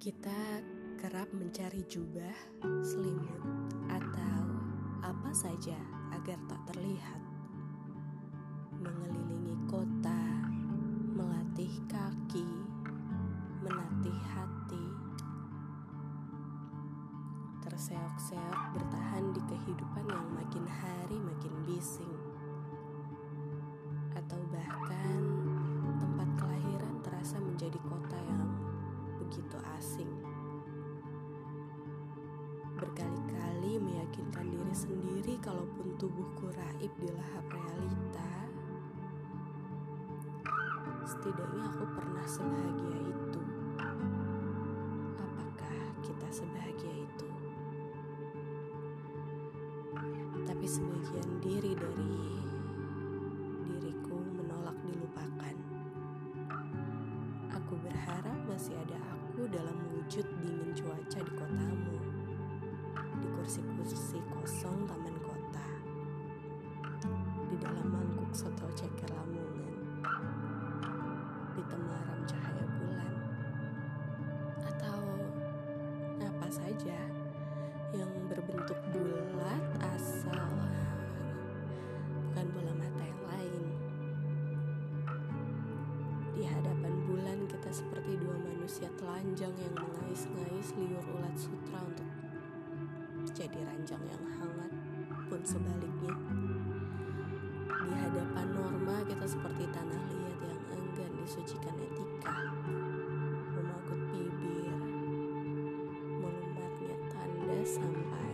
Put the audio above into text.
Kita kerap mencari jubah, selimut, atau apa saja agar tak terlihat. Mengelilingi kota, melatih kaki, menatih hati. Terseok-seok bertahan di kehidupan yang makin hari makin bising. Atau bahkan tempat kelahiran terasa menjadi Berkali-kali meyakinkan diri sendiri kalaupun tubuhku raib di lahap realita, setidaknya aku pernah sebahagia itu. Apakah kita sebahagia itu? Tapi sebagian diri dari diriku menolak dilupakan. Aku berharap masih ada aku dalam wujud dingin cuaca di kotamu. Kursi-kursi kosong taman kota. Di dalam mangkuk soto ceker lamongan. Di temaram cahaya bulan. Atau apa saja yang berbentuk bulat asal bukan bola mata yang lain. Di hadapan bulan kita seperti dua manusia telanjang yang mengais-ngais liur ulat sutra untuk jadi ranjang yang hangat pun sebaliknya. Di hadapan norma kita seperti tanah liat yang enggan disucikan etika. Memagut bibir, melumatnya tanda sampai